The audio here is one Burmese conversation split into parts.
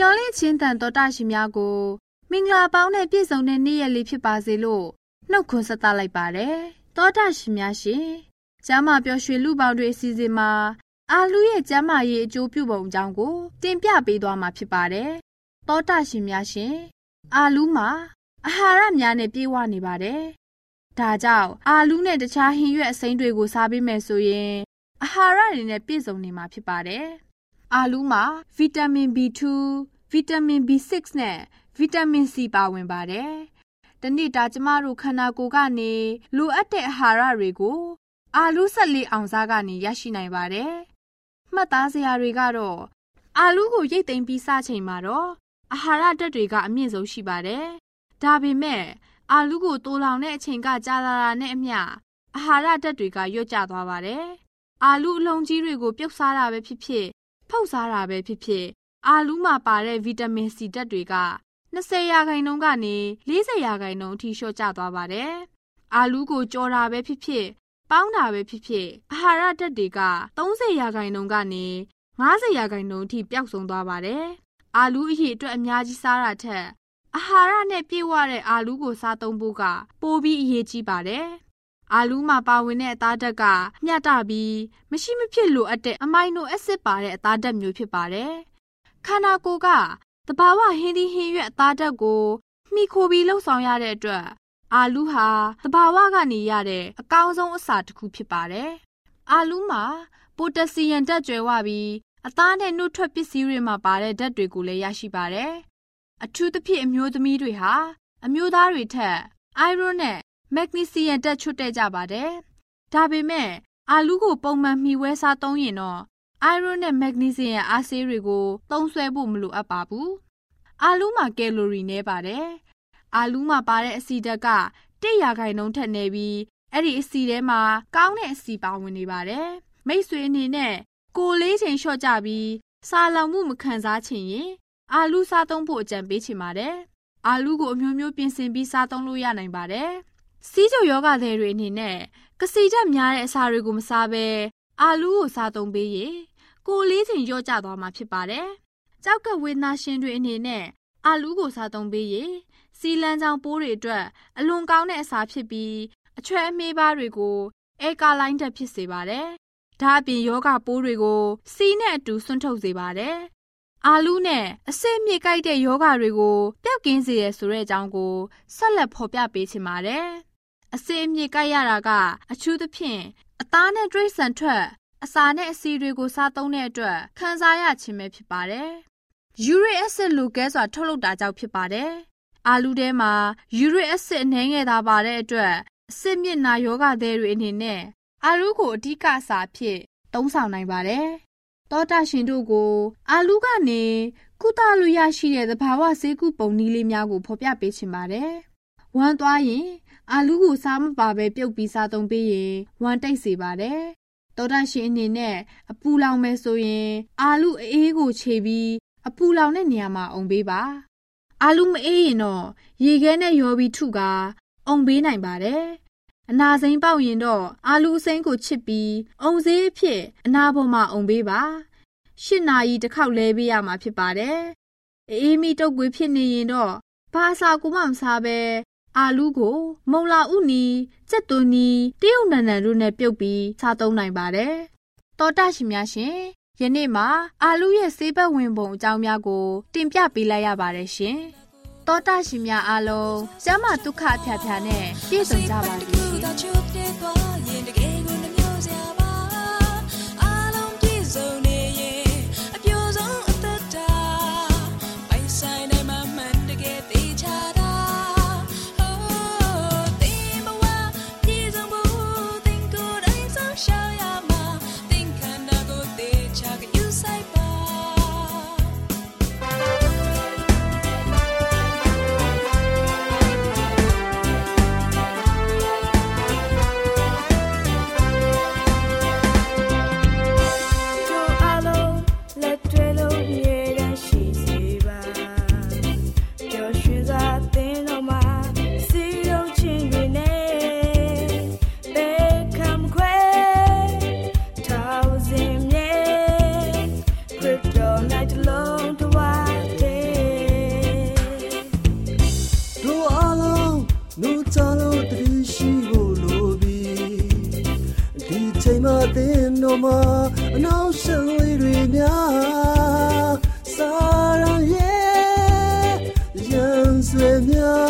မျောလင့်ချင်းတန်တော်တရှင်များကို မင်္ဂလာပေါင်းနဲ့ပြည့်စုံတဲ့နေ့ရက်လေးဖြစ်ပါစေလို့နှုတ်ခွန်းဆက်သလိုက်ပါတယ်။တောတာရှင်များရှင်ကျမ်းမာပျော်ရွှင်လူပေါင်းတွေအစီအစဉ်မှာအာလူရဲ့ကျမ်းမာရေးအကျိုးပြုပုံအကြောင်းကို တင်ပြပေးသွားမှာဖြစ်ပါတယ်။တောတာရှင်များရှင်အာလူမှာအာဟာရများနဲ့ပြည့်ဝနေပါတယ်။ဒါကြောင့်အာလူနဲ့တခြားဟင်းရွက်အစိမ်းတွေကိုစားပေးမယ်ဆိုရင်အာဟာရတွေနဲ့ပြည့်စုံနေမှာဖြစ်ပါတယ်။ အာလူမှာဗီတာမင် B2 ဗီတာမင် B6 နဲ့ဗီတာမင် C ပါဝင်ပါတယ်။တနေ့တာကျမတို့ခန္ဓာကိုယ်ကနေလိုအပ်တဲ့အာဟာရတွေကို အာလူးဆက်လေးအောင်စားကနေရရှိနိုင်ပါတယ်။မှတ်သားစရာတွေကတော့အာလူးကိုရိတ်သိမ်းပြီးစချိန်မှာတော့အာဟာရဓာတ်တွေကအမြင့်ဆုံးရှိပါတယ်။ဒါပေမဲ့အာလူးကိုတိုးလောင်တဲ့အချိန်ကကြာလာတာနဲ့အမျှအာဟာရဓာတ်တွေကလျော့ကျသွားပါတယ်။အာလူးအလုံးကြီးတွေကိုပြုတ်စားတာပဲဖြစ်ဖြစ် ဖုတ်စားတာပဲဖြစ်ဖြစ်အာလူးမှာပါတဲ့ဗီတာမင်စီဓာတ်တွေက20ရာခိုင်နှုန်းကနေ40ရာခိုင်နှုန်းအထိလျှော့ကျသွားပါတယ်။အာလူးကိုကြော်တာပဲဖြစ်ဖြစ်ပေါင်းတာပဲဖြစ်ဖြစ်အာဟာရဓာတ်တွေက30ရာခိုင်နှုန်းကနေ50ရာခိုင်နှုန်းအထိပျောက်ဆုံးသွားပါတယ်။အာလူးအရေးအတွက်အများကြီးစားတာထက်အာဟာရနဲ့ပြည့်ဝတဲ့အာလူးကိုစားသုံးဖို့ကပိုပြီးအရေးကြီးပါတယ်။ အာလူးမှာပါဝင်တဲ့အသားဓာတ်ကမျှတပြီးမရှိမဖြစ်လိုအပ်တဲ့အမိုင်နိုအက်ဆစ်ပါတဲ့အသားဓာတ်မျိုးဖြစ်ပါတယ်။ခန္ဓာကိုယ်ကတဘာဝဟင်းသီးဟင်းရွက်အသားဓာတ်ကိုမှီခိုပြီးလှုပ်ဆောင်ရတဲ့အတွက်အာလူးဟာတဘာဝကနေရတဲ့အကောင်းဆုံးအစာတစ်ခုဖြစ်ပါတယ်။အာလူးမှာပိုတက်ဆီယမ်ဓာတ်ကြွယ်ဝပြီးအသားနဲ့နှုတ်ထွက်ပစ္စည်းတွေမှာပါတဲ့ဓာတ်တွေကိုလည်းရရှိပါတယ်။အထူးသဖြင့်အမျိုးသမီးတွေဟာအမျိုးသားတွေထက်အိုင်ရွန်နဲ့ မက်ဂနီဆီယမ်ဓာတ်ချွတ်တဲ့ကြပါတယ်။ဒါပေမဲ့အာလူးကိုပုံမှန်မှီဝဲစားသုံးရင်တော့အိုင်ရွန်နဲ့မက်ဂနီဆီယမ်အားဆေးတွေကိုသုံးစွဲဖို့မလိုအပ်ပါဘူး။အာလူးမှာကယ်လိုရီနည်းပါတယ်။အာလူးမှာပါတဲ့အဆီဓာတ်က100ရာခိုင်နှုန်းထက်နည်းပြီးအဲ့ဒီအဆီထဲမှာကောင်းတဲ့အဆီပါဝင်နေပါတယ်။မိတ်ဆွေအနေနဲ့ကိုလေးချိန်လျှော့ကြပြီးစားလောင်မှုမခံစားချင်ရင်အာလူးစားသုံးဖို့အကြံပေးချင်ပါတယ်။အာလူးကိုအမျိုးမျိုးပြင်ဆင်ပြီးစားသုံးလို့ရနိုင်ပါတယ်။ စီးကျုပ်ယောဂသည်တွေအနေနဲ့ကစီချက်များတဲ့အစာတွေကိုမစားဘဲအာလူးကိုစားသုံးပေးရင်ကိုလေးချိန်လျော့ကျသွားမှာဖြစ်ပါတယ်။ကြောက်ကဝေဒနာရှင်တွေအနေနဲ့အာလူးကိုစားသုံးပေးရင်စီလန်းချောင်းပိုးတွေအတွက်အလွန်ကောင်းတဲ့အစာဖြစ်ပြီးအချွဲအမေးပါးတွေကိုအဲကာလိုင်းတက်ဖြစ်စေပါတယ်။ဒါအပြင်ယောဂပိုးတွေကိုစီးနဲ့အတူဆွန့်ထုတ်စေပါတယ်။အာလူးနဲ့အဆစ်မြစ်ကြိုက်တဲ့ယောဂတွေကိုပျောက်ကင်းစေရဆိုတဲ့အကြောင်းကိုဆက်လက်ဖော်ပြပေးချင်ပါတယ်။ အဆစ်အမြစ်ကြိုက်ရတာကအထူးသဖြင့်အသားနဲ့တွေးဆန်ထွက်အစာနဲ့အဆီတွေကိုစားသုံးတဲ့အတွက်ခံစားရခြင်းပဲဖြစ်ပါတယ်။ uric acid လိုကဲစွာထုတ်လုပ်တာကြောင့်ဖြစ်ပါတယ်။အာလူးထဲမှာ uric acid အနှဲငယ်သာပါတဲ့အတွက်အဆစ်မြစ်နာယောဂသည်တွေအနေနဲ့အာလူးကိုအဓိကအစာဖြစ်သုံးဆောင်နိုင်ပါတယ်တောတာရှင်တို့ကို အာလူကနေကုသလို့ရရှိတဲ့သဘာဝဆေးကုပုံနည်းလေးများကိုဖော်ပြပေးချင်ပါတယ်။ ဝမ်းသွားရင်အာလူကိုစားမပါပဲပြုတ်ပြီးစားသုံးပေးရင်ဝမ်းတိတ်စေပါတယ်။တောတာရှင်အနေနဲ့အပူလောင်မယ်ဆိုရင်အာလူအေးကိုခြေပြီးအပူလောင်တဲ့နေရာမှာအုံပေးပါ။အာလူမအေးရင်တော့ရေခဲနဲ့ရောပြီးထုကအုံပေးနိုင်ပါတယ်။အနာစိမ်းပေါက်ရင်တော့အာလူအစိမ်းကိုချစ်ပြီးအုံစေးဖြစ်အနာပေါ်မှာအုံပေးပါရှစ်နာရီတစ်ခေါက်လဲပေးရမှာဖြစ်ပါတယ်။အေးမီတုတ်ကွေးဖြစ်နေရင်တော့ဘာအစာကိုမှမစားပဲ အာလူးကို မုံလာဥနီစက်သွနီတရုတ်နန်နန်တို့နဲ့ပြုတ်ပြီးစားသုံးနိုင်ပါတယ်။တောတာရှင်များရှင်ယနေ့မှာအာလူးရဲ့ဆေးဘက်ဝင်ပုံအကြောင်းများကို တင်ပြပေးလိုက်ရပါတယ်ရှင်။တောတာရှင်များအားလုံးကျမ်းမာဒုက္ခအဖျားဖျားနဲ့ပြည့်စုံကြပါစေ ရှင်။တရား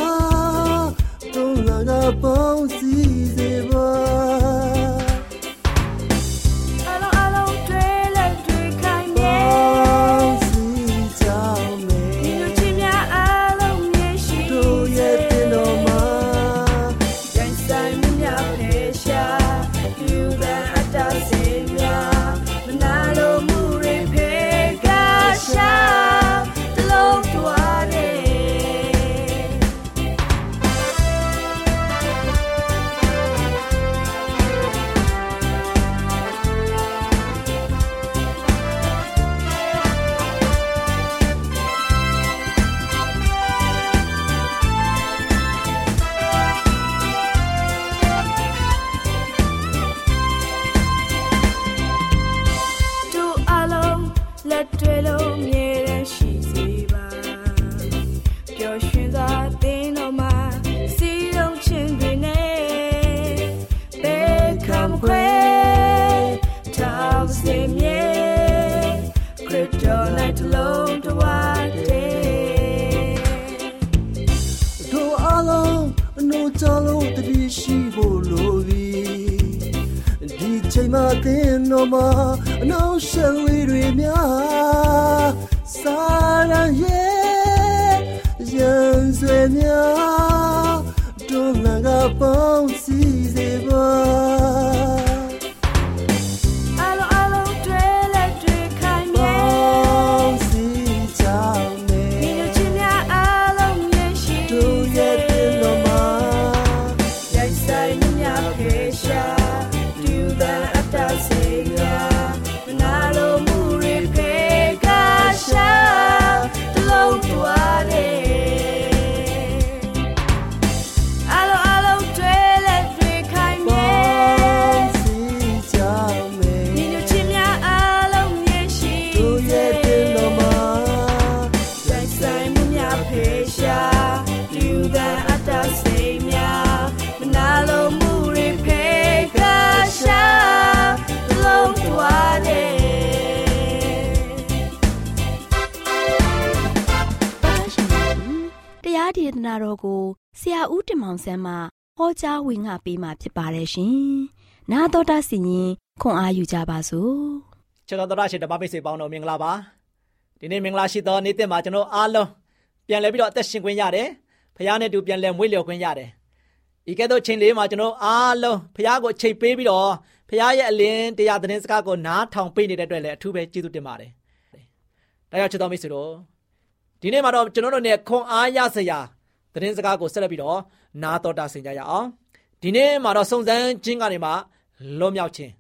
ဟောကြားဝင်ငါပေးมาဖြစ်ပါတယ်ရှင်။နာတော်တာစီရင်ခွန်အားယူကြပါစို့။ချစ်တော်တော်ရှိတပါပိစေပေါင်းတော်မင်္ဂလာပါ။ဒီနေ့မင်္ဂလာရှိသောနေ့တက်မှာကျွန်တော်အားလုံးပြန်လဲပြီးတော့အသက်ရှင်ခွင့်ရတယ်။ဖခင်နဲ့တူပြန်လဲမွေးလျော်ခွင့်ရတယ်။ ဤကဲ့သို့ချိန်လေးမှာကျွန်တော်အားလုံးဖခင်ကိုချိန်ပေးပြီးတော့ဖခင်ရဲ့အလင်းတရားသတင်းစကားကိုနားထောင်ပေးနေတဲ့အတွက်လည်းအထူးပဲကျေးဇူးတင်ပါတယ်။ဒါကြောင့်ချစ်တော်မိတ်ဆွေတို့ဒီနေ့မှာတော့ကျွန်တော်တို့ ਨੇ ခွန်အားရစရာ သတင်းစကားကိုဆက်လက်ပြီးတော့နားတော်တာဆင်ကြရအောင်။ဒီနေ့မှာတော့စုံစမ်းခြင်းကနေမှလွတ်မြောက်ခြင်း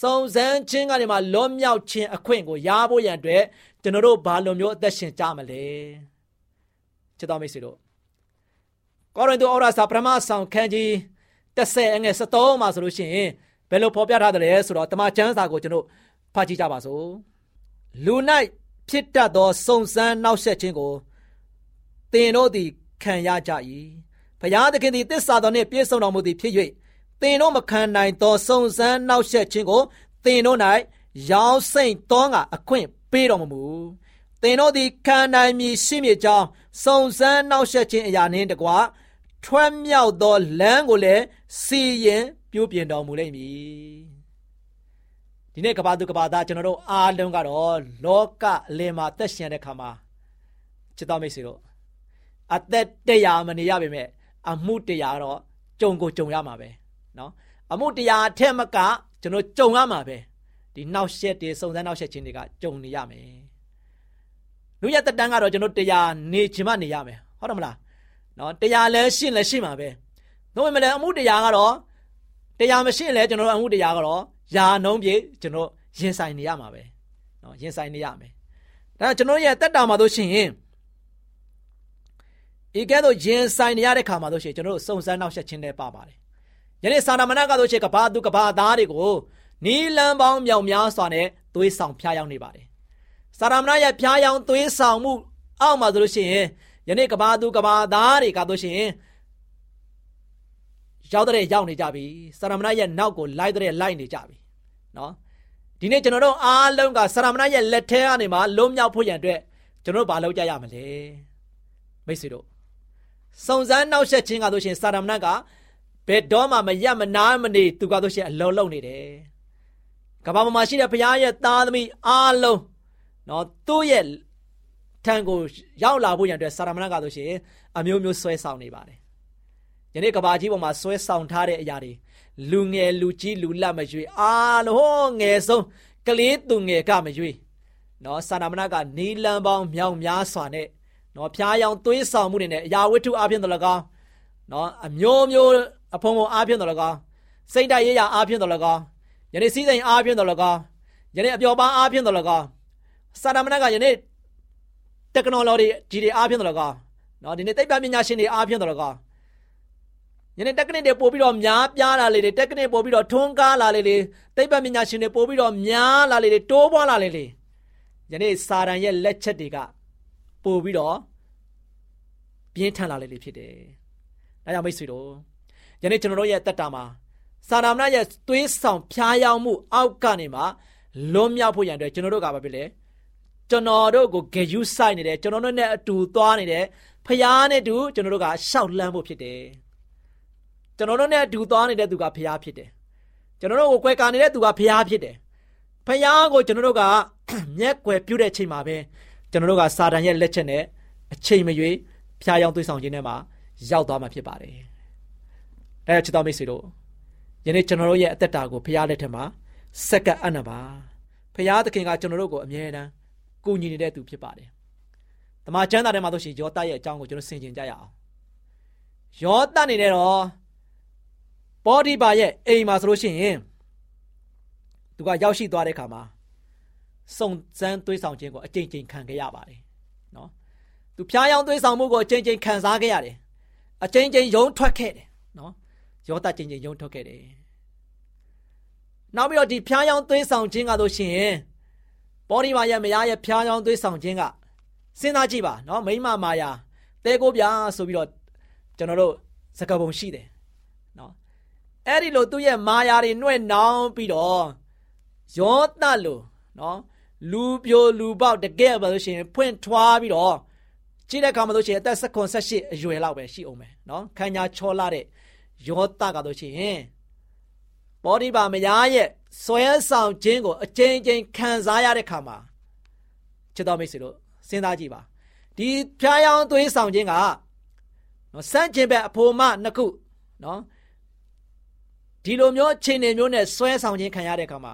စုံစမ်းခြင်းကနေမှလွတ်မြောက်ခြင်းအခွင့်ကိုရဖို့ရန်အတွက်ကျွန်တော်တို့ဘာလိုမျိုးအသက်ရှင်ကြမလဲ။ချစ်တော်မိတ်ဆွေတို့ကောရိန္သုဩရစာပထမဆောင်ခန်းကြီး30အငယ်73မှာဆိုလို့ရှိရင်ဘယ်လိုဖော်ပြထားတယ်လဲဆိုတော့တမန်ကျမ်းစာကိုကျွန်တော်ဖတ်ကြည့်ကြပါစို့လူ၌ဖြစ်တတ်သောစုံစမ်းနှောက်ယှက်ခြင်းကိုသင်တို့သည် ခံရကြ၏ဘုရားသခင်သည်တစ္ဆာတော်နှင့်ပြည့်စုံတော်မူသည်ဖြစ်၍သင်တို့မခံနိုင်သောစုံစမ်းနှောက်ယှက်ခြင်းကိုသင်တို့၌ရောင်းစိမ့်သောငါအခွင့်ပေးတော်မမူသင်တို့သည်ခံနိုင်မည်ရှိမည်ကြောင်းစုံစမ်းနှောက်ယှက်ခြင်းအရာနှင့်တကွာထွက်မြောက်သောလမ်းကိုလည်းစီရင်ပြုပြင်တော်မူလိမ့်မည်ဒီနေ့ကဘာသူကဘာသားကျွန်တော်တို့အားလုံးကတော့လောကအလယ်မှာသက်ရှင်တဲ့ခါမှာချစ်တော်မိတ်ဆွေတို့ အသက်တရားမနေရပေမဲ့အမှုတရားတော့ကြုံကိုကြုံရမှာပဲနော်အမှုတရားအထက်မကကျွန်တော်ကြုံရမှာပဲဒီနောက်ဆက်တွေစုံစမ်းနောက်ဆက်ခြင်းတွေကကြုံနေရမယ်လူရတတန်းကတော့ကျွန်တော်တရားနေခြင်းမနေရမယ်ဟုတ်တယ်မလားနော်တရားလည်းရှင်းလည်းရှင်းမှာပဲဒါပေမဲ့လည်းအမှုတရားကတော့တရားမရှင်းလည်းကျွန်တော်အမှုတရားကတော့ယာနှုံးပြေကျွန်တော်ရင်ဆိုင်နေရမှာပဲနော်ရင်ဆိုင်နေရမယ်ဒါကျွန်တော်ရဲ့တက်တာမှာဆိုရှင် ဤကဲ့သို့ရင်ဆိုင်နေရတဲ့ခါမှာတို့ရှင်ကျွန်တော်တို့စုံစမ်းနောက်ဆက်ခြင်းတွေပါပါတယ်ယနေ့စာနာမဏကတို့ရှင်ကဘာသူကဘာသားတွေကိုနီလန်ပေါင်းမြောက်များစွာနဲ့သွေးဆောင်ဖျားယောင်းနေပါတယ်စာရမဏရဲ့ဖျားယောင်းသွေးဆောင်မှုအောက်မှာဆိုလို့ရှိရင်ယနေ့ကဘာသူကဘာသားတွေကတို့ရှင်ရောက်တဲ့ရောက်နေကြပြီစရမဏရဲ့နောက်ကိုလိုက်တဲ့လိုက်နေကြပြီနော်ဒီနေ့ကျွန်တော်တို့အားလုံးကစရမဏရဲ့လက်ထဲကနေမှလုံးမြောက်ဖို့ရန်အတွက်ကျွန်တော်တို့ဘာလုပ်ကြရမလဲမိတ်ဆွေတို့ စုံစမ်းနောက်ဆက်ခြင်းကတို့ရှင်စရမဏကဘယ်တော့မှမရမနာမနေသူကတို့ရှင်အလုံးလုံးနေတယ်ကဘာပေါ်မှာရှိတဲ့ဘုရားရဲ့သားသမီးအားလုံးနော်သူ့ရဲ့ထံကိုရောက်လာဖို့ရန်အတွက်စာရမဏကဆိုရှင်အမျိုးမျိုးဆွဲဆောင်နေပါတယ်။ယနေ့ကဘာကြီးပေါ်မှာဆွဲဆောင်ထားတဲ့အရာတွေလူငယ်လူကြီးလူလတ်မရွေအားလုံးငယ်ဆုံးကလေးသူငယ်ကမရွေနော်စာရမဏကနီလန်ပေါင်းမြောင်များစွာနဲ့ နော်ဖျားယောင်သွေးဆောင်မှုတွေနဲ့အရာဝတ္ထုအပြင်တော်၎င်းနော်အမျိုးမျိုးအဖုံဖုံအပြင်တော်၎င်းစိတ်ဓာတ်ရေးရာအပြင်တော်၎င်းယနေ့စီးစိမ်အပြင်တော်၎င်းယနေ့အပျော်ပါအပြင်တော်၎င်းစာရမဏကယနေ့ technology ကြီးတွေအားဖြင့်တော့ကောနော်ဒီနေ့သိပ္ပံပညာရှင်တွေအားဖြင့်တော့ကောယနေ့ technique တွေပို့ပြီးတော့များပြားလာလေတွေ technique ပို့ပြီးတော့ထွန်းကားလာလေလေသိပ္ပံပညာရှင်တွေပို့ပြီးတော့များလာလေတွေတိုးပွားလာလေလေယနေ့စာတန်ရဲ့လက်ချက်တွေက ပို့ပြီးတော့ပြင်းထန်လာလေလေဖြစ်တယ်။ဒါကြောင့်မိတ်ဆွေတို့ယနေ့ကျွန်တော်တို့ရဲ့တက်တာမှာစာနာမဏရဲ့သွေးဆောင်ဖျားယောင်းမှုအောက်ကနေမှလွန်မြောက်ဖို့ရန်အတွက်ကျွန်တော်တို့ကဘာဖြစ်လဲ။ကျွန်တော်တို့ကိုဂေယူဆိုင်နေတယ်ကျွန်တော်တို့နဲ့အတူသွားနေတယ်ဖျားနဲ့တူကျွန်တော်တို့ကရှောက်လန်းဖို့ဖြစ်တယ်ကျွန်တော်တို့နဲ့အတူသွားနေတဲ့သူကဖျားဖြစ်တယ်ကျွန်တော်တို့ကိုကွယ်ကာနေတဲ့သူကဖျားဖြစ်တယ်ဖျားကိုကျွန်တော်တို့ကမျက်ကွယ်ပြုတ်တဲ့ချိန်မှာပဲ ကျွန်တော်တို့ကစာတန်ရဲ့လက်ချက်နဲ့အချိန်မရွေးဖျားယောင်းသွေးဆောင်ခြင်းထဲမှာရောက်သွားမှာဖြစ်ပါတယ်ဒါကြောင့်ချစ်တော်မိတ်ဆွေတို့ယနေ့ကျွန်တော်တို့ရဲ့အသက်တာကိုဖျားလက်ထက်မှာစက္ကန့်အနပါဖျားသခင်ကကျွန်တော်တို့ကိုအမြဲတမ်းကူညီနေတဲ့သူဖြစ်ပါတယ်။တမန်ကျမ်းစာထဲမှာဆိုရှင်ယောသရဲ့အကြောင်းကိုကျွန်တော်ဆင်ခြင်ကြရအောင်။ယောသနေနဲ့တော့ပေါဒီပါရဲ့အိမ်မှာဆိုလို့ရှိရင်သူကရောက်ရှိသွားတဲ့ခါမှာ စုံစမ်းသွေးဆောင်ခြင်းကိုအကြိမ်ကြိမ်ခံခဲ့ရပါတယ်။နော်။သူဖျားယောင်းသွေးဆောင်မှုကိုအကြိမ်ကြိမ်ခံစားခဲ့ရတယ်။အကြိမ်ကြိမ်ယုံထွက်ခဲ့တယ်နော်။ယောသကြိမ်ကြိမ်ယုံထွက်ခဲ့တယ်။နောက်ပြီးတော့ဒီဖျားယောင်းသွေးဆောင်ခြင်းကဆိုရှင်ပေါ်ဒီမာရဲ့မယားရဲ့ဖျားချောင်းသွေးဆောင်ခြင်းကစဉ်းစားကြည့်ပါနော်မိမမာယာတဲကိုပြဆိုပြီးတော့ကျွန်တော်တို့စကားပုံရှိတယ်နော်အဲ့ဒီလိုသူ့ရဲ့မာယာတွေနှွဲ့နှောင်းပြီးတော့ယောသလိုနော် လူပြိုလူပေါက်တကယ်ပါလို့ရှိရင်ဖွင့်ထွားပြီးတော့ကြည့်တဲ့အခါမှာလို့ရှိရင်အသက်18အရွယ်လောက်ပဲရှိအောင်ပဲနော်ခန္ဓာချောလာတဲ့ယောသကတော့ရှိရင်ဘောဒီပါမယားရဲ့ဆွဲဆောင်ခြင်းကိုအကျဉ်းချင်းခံစားရတဲ့ခါမှာချစ်တော်မိတ်ဆွေတို့စဉ်းစားကြည့်ပါဒီဖျားယောင်းသွေးဆောင်ခြင်းကနော်စန့်ကျင်ဘက်အဖို့မနှစ်ခုနော်ဒီလိုမျိုးအခြေအနေမျိုးနဲ့ဆွဲဆောင်ခြင်းခံရတဲ့အခါမှာ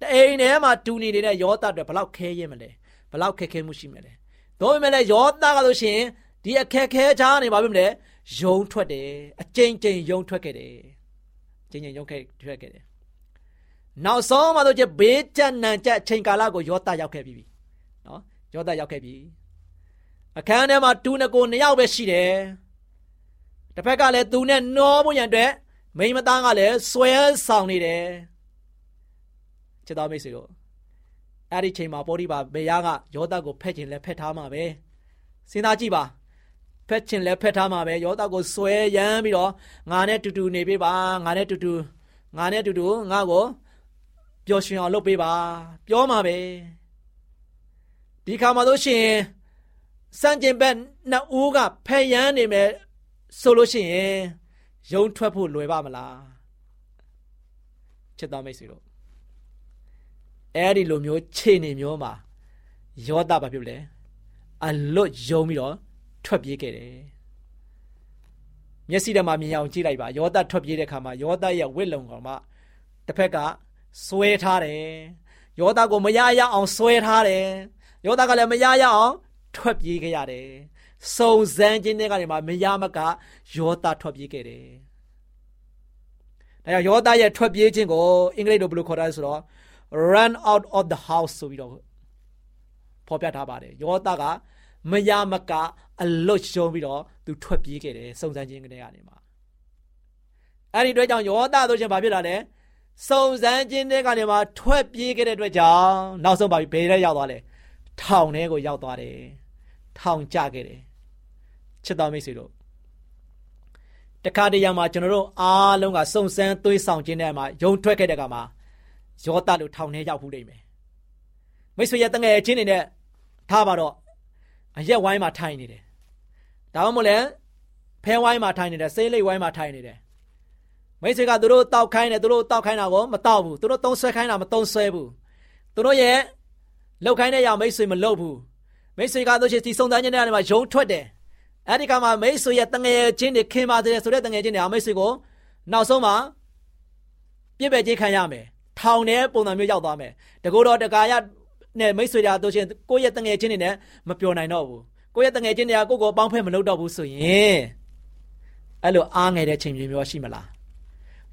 တအိမ်ထဲမှာတူနေနေတဲ့ယောသအတွက်ဘလောက်ခဲရင်မလဲဘလောက်ခက်ခဲမှုရှိမလဲဒါပေမဲ့လည်းယောသကလို့ရှိရင်ဒီအခက်ခဲချားနေပါပြီမလဲယုံထွက်တယ်အကျဉ်းကျဉ်းယုံထွက်ခဲ့တယ်ကျဉ်းကျဉ်းယုံခဲ့ထွက်ခဲ့တယ်နောက်ဆုံးမှတော့ကျဘေးကြနံကြအချိန်ကာလကိုယောသရောက်ခဲ့ပြီနော်ယောသရောက်ခဲ့ပြီအခန်းထဲမှာတူနကိုနှစ်ယောက်ပဲရှိတယ်တစ်ဖက်ကလည်းသူနဲ့နှောဖို့ရန်အတွက်မိမသားကလည်းဆွဲဆောင်နေတယ် ချစ်တော်မိတ်ဆွေတို့အဲ့ဒီချိန်မှာပေါ်ဒီပါဘေယားကယောသကိုဖက်ချင်လဲဖက်ထားမှာပဲစဉ်းစားကြည့်ပါဖက်ချင်လဲဖက်ထားမှာပဲယောသကိုဆွဲရမ်းပြီးတော့ငါနဲ့တူတူနေပေးပါငါနဲ့တူတူငါနဲ့တူတူငါ့ကိုပျော်ရွှင်အောင်လုပ်ပေးပါပြောမှာပဲဒီခါမှာတို့ရှင်စံကျင်ဘက်နှစ်ဦးကဖက်ရမ်းနေမယ်ဆိုလို့ရှိရင်ယုံထွက်ဖို့လွယ်ပါမလားချစ်တော်မိတ်ဆွေတို့ အဲ့ဒီလိုမျိုးခြေနေမျိုးမှာယောသဘာဖြစ်လဲအလွတ်ယုံပြီးတော့ထွက်ပြေးခဲ့တယ်မျက်စိထဲမှာမြင်အောင်ကြည့်လိုက်ပါယောသထွက်ပြေးတဲ့ခါမှာယောသရဲ့ဝိလုံကောင်မှတစ်ဖက်ကဆွဲထားတယ်ယောသကိုမရရအောင်ဆွဲထားတယ်ယောသကလည်းမရရအောင်ထွက်ပြေးခဲ့ရတယ်စုံစမ်းခြင်းတွေကနေမှမရမကယောသထွက်ပြေးခဲ့တယ်ဒါကြောင့်ယောသရဲ့ထွက်ပြေးခြင်းကိုအင်္ဂလိပ်လိုဘယ်လိုခေါ်တာလဲဆိုတော့ run out of the house ဆိုပြီးတော့ဖော်ပြထားပါတယ်ယောသကမရမကအလွတ်ရှုံးပြီးတော့သူထွက်ပြေးခဲ့တယ်စုံစမ်းခြင်းတွေကနေမှာအဲ့ဒီအတွက်ကြောင့်ယောသဆိုရှင်ဘာဖြစ်လာလဲစုံစမ်းခြင်းတွေကနေမှာထွက်ပြေးခဲ့တဲ့အတွက်ကြောင့်နောက်ဆုံးပါပြီဘယ်ထဲရောက်သွားလဲထောင်ထဲကိုရောက်သွားတယ်ထောင်ကျခဲ့တယ်ချစ်တော်မိတ်ဆွေတို့တခါတရံမှာကျွန်တော်တို့အားလုံးကစုံစမ်းသွေးဆောင်ခြင်းတဲ့မှာယုံထွက်ခဲ့တဲ့ကမှာ ယောသလို့ထောင်ထဲရောက်ဘူးလိမ့်မယ်မိတ်ဆွေရဲ့တငယ်ချင်းတွေနဲ့ထားပါတော့အရက်ဝိုင်းမှာထိုင်နေတယ်ဒါမှမဟုတ်လဲဖဲဝိုင်းမှာထိုင်နေတယ်ဆေးလိပ်ဝိုင်းမှာထိုင်နေတယ်မိတ်ဆွေကသူတို့တောက်ခိုင်းတယ်သူတို့တောက်ခိုင်းတာကိုမတောက်ဘူးသူတို့သုံးဆွဲခိုင်းတာမသုံးဆွဲဘူးသူတို့ရဲ့လောက်ခိုင်းတဲ့ရမိတ်ဆွေမလုပ်ဘူးမိတ်ဆွေကတို့ချစ်စီစုံစမ်းခြင်းတွေမှာယုံထွက်တယ်အဲ့ဒီကမှာမိတ်ဆွေရဲ့တငယ်ချင်းတွေခင်ပါတယ်ဆိုတဲ့တငယ်ချင်းတွေအမိတ်ဆွေကိုနောက်ဆုံးမှာပြစ်ပယ်ခြင်းခံရမယ် ထောင်ထဲပုံစံမျိုးရောက်သွားမယ်တကူတော့တကာရနဲ့မိတ်ဆွေတွေတို့ချင်းကိုယ့်ရဲ့တငယ်ချင်းတွေနဲ့မပြောနိုင်တော့ဘူးကိုယ့်ရဲ့တငယ်ချင်းတွေကကိုယ့်ကိုပေါင်းဖက်မလုပ်တော့ဘူးဆိုရင်အဲ့လိုအားငယ်တဲ့ချိန်မျိုးမျိုးရှိမလား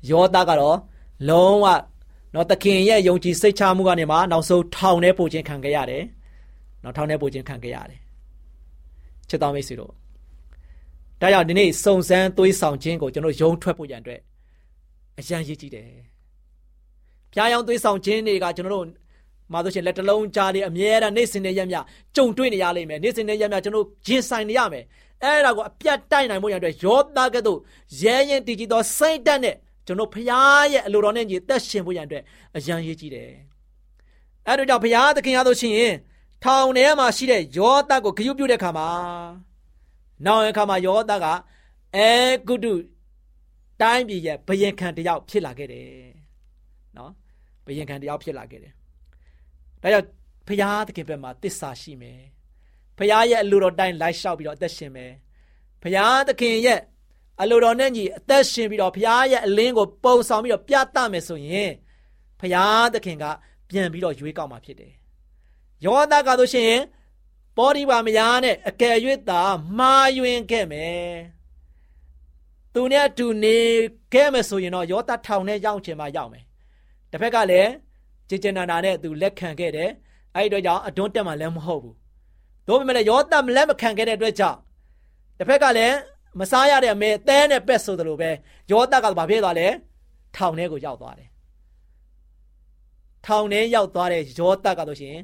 ယောသားကတော့လုံးဝနော်သခင်ရဲ့ယုံကြည်စိတ်ချမှုကနေမှနောက်ဆုံးထောင်ထဲပို့ခြင်းခံခဲ့ရတယ်နော်ထောင်ထဲပို့ခြင်းခံခဲ့ရတယ်ချစ်တော်မိတ်ဆွေတို့ဒါကြောင့်ဒီနေ့စုံစမ်းသွေးဆောင်ခြင်းကိုကျွန်တော်ယုံထွက်ဖို့ရန်အတွက်အရန်ရည်ကြည့်တယ်။ ဖျားယောင်းသွေးဆောင်ခြင်းတွေကကျွန်တော်တို့မှာဆိုရှင်လက်တလုံးကြားလေးအမြဲတမ်းနေ့စဉ်နဲ့ရက်မြကြုံတွေ့နေရလိမ့်မယ်။နေ့စဉ်နဲ့ရက်မြကျွန်တော်ရင်ဆိုင်နေရမယ်။အဲ့ဒါကိုအပြတ်တိုက်နိုင်ဖို့ရန်အတွက်ယောသားကဲ့သို့ရဲရင်တည်ကြည်သောစိတ်ဓာတ်နဲ့ကျွန်တော်ဖျားရဲ့အလိုတော်နဲ့ညီသက်ရှင်ဖို့ရန်အတွက်အရန်ရည်ကြည့်တယ်။အဲ့တို့ကြောင့်ဖျားသခင်ရလို့ရှိရင်ထောင်ထဲမှာရှိတဲ့ယောသားကိုဂရုပြုတဲ့ခါမှာနောက်အခါမှာယောသကအဲဂုတုတိုင်းပြည်ရဲ့ဘယင်ခံတယောက်ဖြစ်လာခဲ့တယ်နော် ဘယင်ခံတယောက်ဖြစ်လာခဲ့တယ်ဒါကြောင့်ဖရာသခင်ဘက်မှာတစ္ဆာရှိမယ်ဖရာရဲ့အလိုတော်တိုင်းလိုက်လျှောက်ပြီးတော့အသက်ရှင်မယ်ဖရာသခင်ရဲ့အလိုတော်နဲ့ညီအသက်ရှင်ပြီးတော့ဖရာရဲ့အလင်းကိုပုံဆောင်ပြီးတော့ပြသမယ်ဆိုရင်ဖရာသခင်ကပြန်ပြီးတော့ရွေးကောက်မှာဖြစ်တယ်ယောသကဆိုရှင်ပေါ်ဒီပါမယားနဲ့အကယ်၍သာမှားယွင်းခဲ့မယ်သူနဲ့အတူနေခဲ့မယ်ဆိုရင်တော့ယောသထောင်နဲ့ရောက်ချင်မှရောက်မယ် တစ်ဖက်ကလည်းဂျေဂျနာနာနဲ့သူလက်ခံခဲ့တယ်အဲ့ဒီတော့ကြောင့်အတွန်းတက်မှလည်းမဟုတ်ဘူးဒါပေမဲ့ယောသမလက်မခံခဲ့တဲ့အတွက်ကြောင့်တစ်ဖက်ကလည်းမစားရတဲ့အမေသဲနဲ့ပက်ဆိုသလိုပဲယောသကဘာဖြစ်သွားလဲထောင်ထဲကိုရောက်သွားတယ်ထောင်ထဲရောက်သွားတဲ့ယောသကဆိုရှင်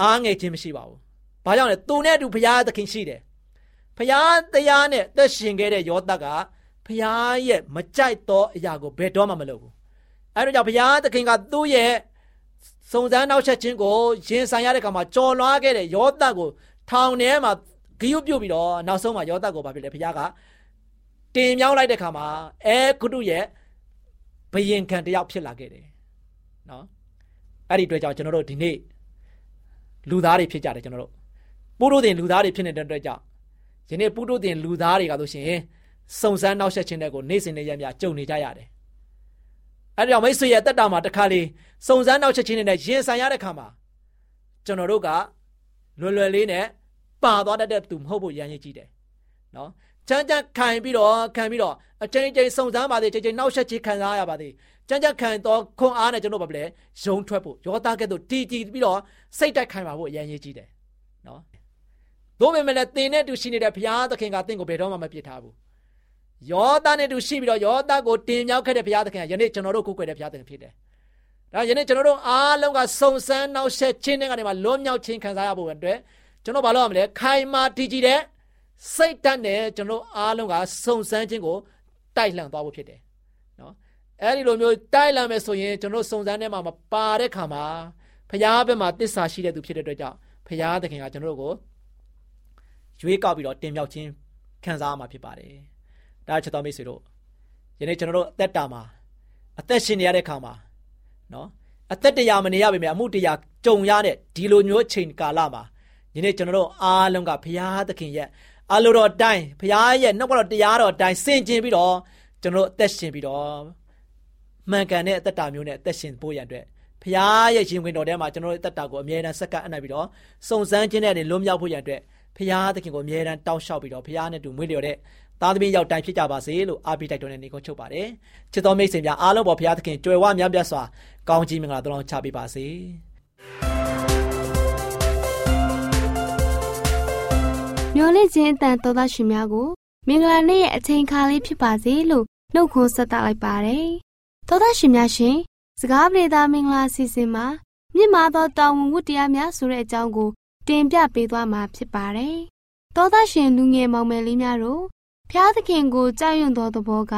အားငယ်ခြင်းမရှိပါဘူး။ဘာကြောင့်လဲသူနဲ့အတူဘုရားသခင်ရှိတယ်။ဘုရားတရားနဲ့သက်ရှင်ခဲ့တဲ့ယောသကဘုရားရဲ့မကြိုက်သောအရာကိုဘယ်တော့မှမလုပ်ဘူး။ အဲဒါကြောင့်ဘုရားသခင်ကသူ့ရဲ့စုံစမ်းနောက်ဆက်ခြင်းကိုရင်ဆိုင်ရတဲ့အခါမှာကြော်လွှားခဲ့တဲ့ယောသကိုထောင်ထဲမှာဂိယုပြုတ်ပြီးတော့နောက်ဆုံးမှာယောသကိုဘာဖြစ်လဲဘုရားကတင်မြောင်းလိုက်တဲ့အခါမှာအဲဂုတုရဲ့ဘယင်ခံတယောက်ဖြစ်လာခဲ့တယ်။နော်။အဲ့ဒီအတွက်ကြောင့်ကျွန်တော်တို့ဒီနေ့လူသားတွေဖြစ်ကြတယ်ကျွန်တော်တို့ပုရုသင်လူသားတွေဖြစ်နေတဲ့အတွက်ကြောင့်ယနေ့ပုရုသင်လူသားတွေကဆိုရှင်စုံစမ်းနှောက်ယှက်ခြင်းတွေကိုနေ့စဉ်နေ့ရက်များကြုံနေကြရတယ်။ အဲဒီတော့မိတ်ဆွေရဲ့တက်တာမှာတစ်ခါလေစုံစမ်းနှောက်ယှက်ခြင်းတွေနဲ့ရင်ဆိုင်ရတဲ့ခါမှာကျွန်တော်တို့ကလွယ်လွယ်လေးနဲ့ပါသွားတတ်တဲ့သူမဟုတ်ဖို့ရန်ရည်ကြီးတယ်။နော်။ချမ်းချမ်းခံပြီးတော့ခံပြီးတော့အချိန်ချင်းစုံစမ်းပါသေးချိန်ချင်းနှောက်ယှက်ခြင်းခံစားရပါသေး။ချမ်းချမ်းခံတော့ခွန်အားနဲ့ကျွန်တော်ဘာလဲရုံထွက်ဖို့ယောသားကဲ့သို့တီတီပြီးတော့စိတ်တိုက်ခံပါဖို့ရန်ရည်ကြီးတယ်။နော်။တို့ပေမဲ့လည်းတင်နဲ့တူရှိနေတဲ့ဘုရားသခင်ကတင့်ကိုဘယ်တော့မှမပြစ်ထားဘူး။ ယောသားနဲ့တူရှိပြီးတော့ယောသားကိုတင်မြောက်ခဲ့တဲ့ဘုရားသခင်ကယနေ့ကျွန်တော်တို့ကိုးကွယ်တဲ့ဘုရားသခင်ဖြစ်တယ်။ဒါယနေ့ကျွန်တော်တို့အားလုံးကစုံစမ်းနှောက်ယှက်ခြင်းတွေကနေမှလွတ်မြောက်ခြင်းခံစားရဖို့အတွက်ကျွန်တော်ဘာလုပ်ရမလဲခိုင်မာတည်ကြည်တဲ့စိတ်ဓာတ်နဲ့ကျွန်တော်အားလုံးကစုံစမ်းခြင်းကိုတိုက်လှန်သွားဖို့ဖြစ်တယ်နော်အဲဒီလိုမျိုးတိုက်လှန်မယ်ဆိုရင်ကျွန်တော်စုံစမ်းထဲမှာမပါတဲ့ခါမှာဖရားဘက်မှာတစ္ဆာရှိတဲ့သူဖြစ်တဲ့အတွက်ကြောင့်ဖရားသခင်ကကျွန်တော်တို့ကိုရွေးကောက်ပြီးတော့တင်မြောက်ခြင်းခံစားရမှာဖြစ်ပါတယ် ဒါချက်တော်မိတ်ဆွေတို့ယနေ့ကျွန်တော်တို့အသက်တာမှာအသက်ရှင်နေရတဲ့ခါမှာနော်အသက်တရားမနေရပါမယ်အမှုတရားကြုံရတဲ့ဒီလိုမျိုးချိန်ကာလမှာဒီနေ့ကျွန်တော်တို့အားလုံးကဘုရားသခင်ရဲ့အလိုတော်အတိုင်းဘုရားရဲ့နှုတ်ကတော်တရားတော်အတိုင်းဆင်ကျင်ပြီးတော့ကျွန်တော်တို့အသက်ရှင်ပြီးတော့မှန်ကန်တဲ့အသက်တာမျိုးနဲ့အသက်ရှင်ဖို့ရတဲ့ဘုရားရဲ့ရင်ဝင်တော်ထဲမှာကျွန်တော်တို့အသက်တာကိုအမြဲတမ်းစက္ကန့်အနှံ့ပြီးတော့စုံစမ်းခြင်းနဲ့လွတ်မြောက်ဖို့ရတဲ့ဘုရားသခင်ကိုအမြဲတမ်းတောင်းလျှောက်ပြီးတော့ဘုရားနဲ့တူမွေးလျော်တဲ့ သားသမီးရောက်တိုင်းဖြစ်ကြပါစေလို့အားပေးတိုက်တွန်းတဲ့နေကုန်းချုပ်ပါတယ်ချစ်တော်မိတ်ဆွေများအားလုံးပေါ်ဘုရားသခင်ကြွယ်ဝများပြတ်စွာကောင်းကြီးမင်္ဂလာတောင်းချပေးပါစေမျော်လင့်ခြင်းအတန်တော်သားရှင်များကိုမင်္ဂလာနေ့ရဲ့အချိန်အခါလေးဖြစ်ပါစေလို့နှုတ်ခွန်းဆက်သလိုက်ပါတယ်တော်သားရှင်များရှင်စကားပြေသာမင်္ဂလာစီစဉ်မှာမြင့်မာသောတောင်ဝန်ဝတ္တရားများဆိုတဲ့အကြောင်းကိုတင်ပြပေးသွားမှာဖြစ်ပါတယ်တော်သားရှင်လူငယ်မောင်မယ်လေးများတို့ ဖျားသခင်ကိုကြောက်ရွံ့သောသဘောက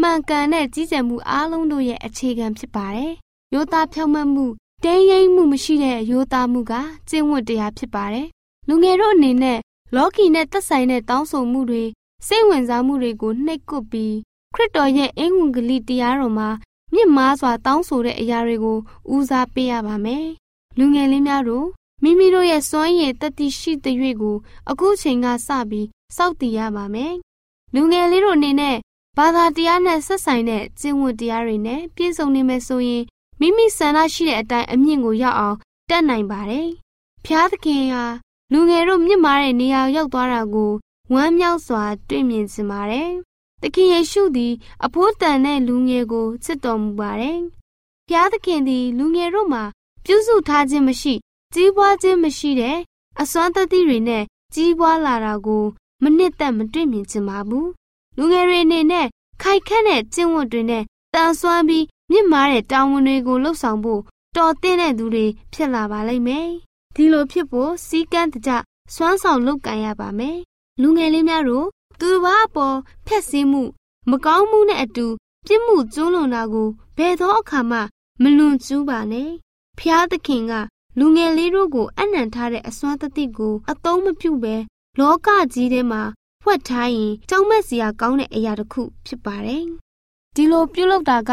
မှန်ကန်တဲ့ကြီးကြံမှုအားလုံးတို့ရဲ့အခြေခံဖြစ်ပါတယ်။ယောသားဖြောင့်မတ်မှုတင်းရိပ်မှုမရှိတဲ့ယောသားမှုကကျင့်ဝတ်တရားဖြစ်ပါတယ်။လူငယ်တို့အနေနဲ့လောကီနဲ့သက်ဆိုင်တဲ့တောင်းဆိုမှုတွေစိတ်ဝင်စားမှုတွေကိုနှိပ်ကွပ်ပြီးခရစ်တော်ရဲ့အင်္ဂုဂလိတရားတော်မှာမြင့်မားစွာတောင်းဆိုတဲ့အရာတွေကိုဦးစားပေးရပါမယ်။လူငယ်လေးများတို့မိမိတို့ရဲ့စွမ်းရည်တတိရှိတဲ့ရွေ့ကိုအခုချိန်ကစပြီးစောင့်တည်ရပါမယ်။ လူငယ်လေးတို့အနေနဲ့ဘာသာတရားနဲ့ဆက်ဆိုင်တဲ့ကျင့်ဝတ်တရားတွေနဲ့ပြည့်စုံနေမယ်ဆိုရင်မိမိဆန္ဒရှိတဲ့အတိုင်းအမြင့်ကိုရောက်အောင်တက်နိုင်ပါတယ်။ဖျားသခင်ဟာလူငယ်တို့မြင့်မားတဲ့နေရာရောက်သွားတာကိုဝမ်းမြောက်စွာ တွေ့မြင်စင်ပါတယ်။သခင်ယေရှုသည် အဖိုးတန်တဲ့လူငယ်ကိုချစ်တော်မူပါတယ်။ဖျားသခင်သည် လူငယ်တို့မှာပြုစုထားခြင်းမရှိ ကြီးပွားခြင်းမရှိတဲ့အစွမ်းတတိတွေနဲ့ကြီးပွားလာတာကို မနစ်သက်မတွေ့မြင်ချင်ပါဘူး။လူငယ်တွေအနေနဲ့ခိုက်ခန့်တဲ့ကျင့်ဝတ်တွေနဲ့တန်ဆွမ်းပြီးမြင့်မားတဲ့တာဝန်တွေကိုလှုပ်ဆောင်ဖို့တော်သင့်တဲ့သူတွေဖြစ်လာပါလိမ့်မယ်။ဒီလိုဖြစ်ဖို့စီကန်းတကြစွမ်းဆောင်လုပ်ကင်ရပါမယ်။လူငယ်လေးများတို့သူတစ်ပါးအပေါ်ဖျက်ဆီးမှု မကောင်းမှုနဲ့အတူပြစ်မှုကျူးလွန်တာကိုဘယ်သောအခါမှမလွန်ကျူးပါနဲ့။ဖျားသခင်ကလူငယ်လေးတို့ကိုအနံ့ထားတဲ့အစွမ်းတတိကိုအသုံးမပြုဘဲ လောကကြီးထဲမှာဖွက်ထားရင်ကြောက်မက်စရာကောင်းတဲ့အရာတစ်ခုဖြစ်ပါတယ်။ဒီလိုပြုလုပ်တာက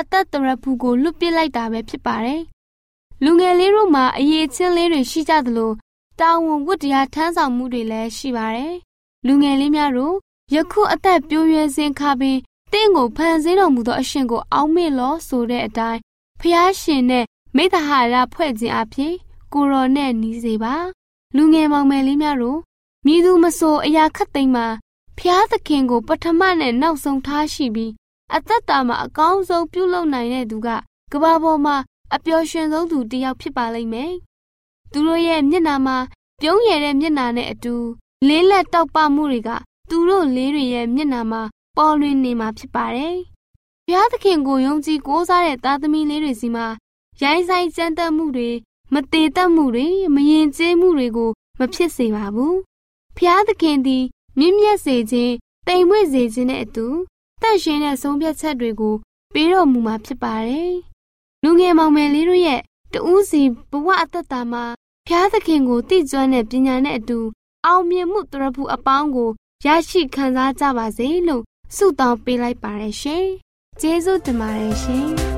အသက်တရဖူကိုလွတ်ပစ်လိုက်တာပဲဖြစ်ပါတယ်။လူငယ်လေးတို့မှာအရေးချင်းလေးတွေရှိကြသလိုတာဝန်ဝတ္တရားထမ်းဆောင်မှုတွေလည်းရှိပါတယ်။လူငယ်လေးများတို့ယခုအသက်ပြိုးရွယ်စဉ်ခါပင်တင့်ကိုဖန်ဆင်းတော်မူသောအရှင်ကိုအောက်မေ့လို့ဆိုတဲ့အတိုင်းဖျားရှင်နဲ့မိသဟာရဖွဲ့ခြင်းအဖြစ်ကိုရော်နဲ့နီးစေပါလူငယ်မောင်မယ်လေးများတို့ မြည်သူမဆိုအရာခတ်သိမ်းမှာဖျားသခင်ကိုပထမနဲ့နောက်ဆုံးထားရှိပြီးအသက်တာမှာအကောင်းဆုံးပြုလုပ်နိုင်တဲ့သူကကဘာပေါ်မှာအပျော်ရွှင်ဆုံးသူတစ်ယောက်ဖြစ်ပါလိမ့်မယ်။သူတို့ရဲ့မျက်နာမှာပြုံးရတဲ့မျက်နာနဲ့အတူလေးလက်တောက်ပမှုတွေကသူတို့လေးတွေရဲ့မျက်နာမှာပေါ်လွင်နေမှာဖြစ်ပါတယ်။ဘုရားသခင်ကိုယုံကြည်ကိုးစားတဲ့သားသမီးလေးတွေစီမှာရိုင်းဆိုင်ကြမ်းတမ်းမှုတွေမတည်တတ်မှုတွေမရင်ကျေးမှုတွေကိုမဖြစ်စေပါဘူး။ ဖျားသခင်သည်မြင့်မြတ်စေခြင်းတိမ်မွေ့စေခြင်းနဲ့အတူတန့်ရှင်းတဲ့ဆုံးဖြတ်ချက်တွေကိုပေးတော်မူမှာဖြစ်ပါတယ်။လူငယ်မောင်မယ်လေးတို့ရဲ့တူးစီဘဝအသက်တာမှာဖျားသခင်ကိုတည်ကျွမ်းတဲ့ပညာနဲ့အတူအောင်မြင်မှုတရဖူအပေါင်းကိုရရှိခံစားကြပါစေလို့ဆုတောင်းပေးလိုက်ပါတယ်ရှင်။ကျေးဇူးတင်ပါတယ်ရှင်။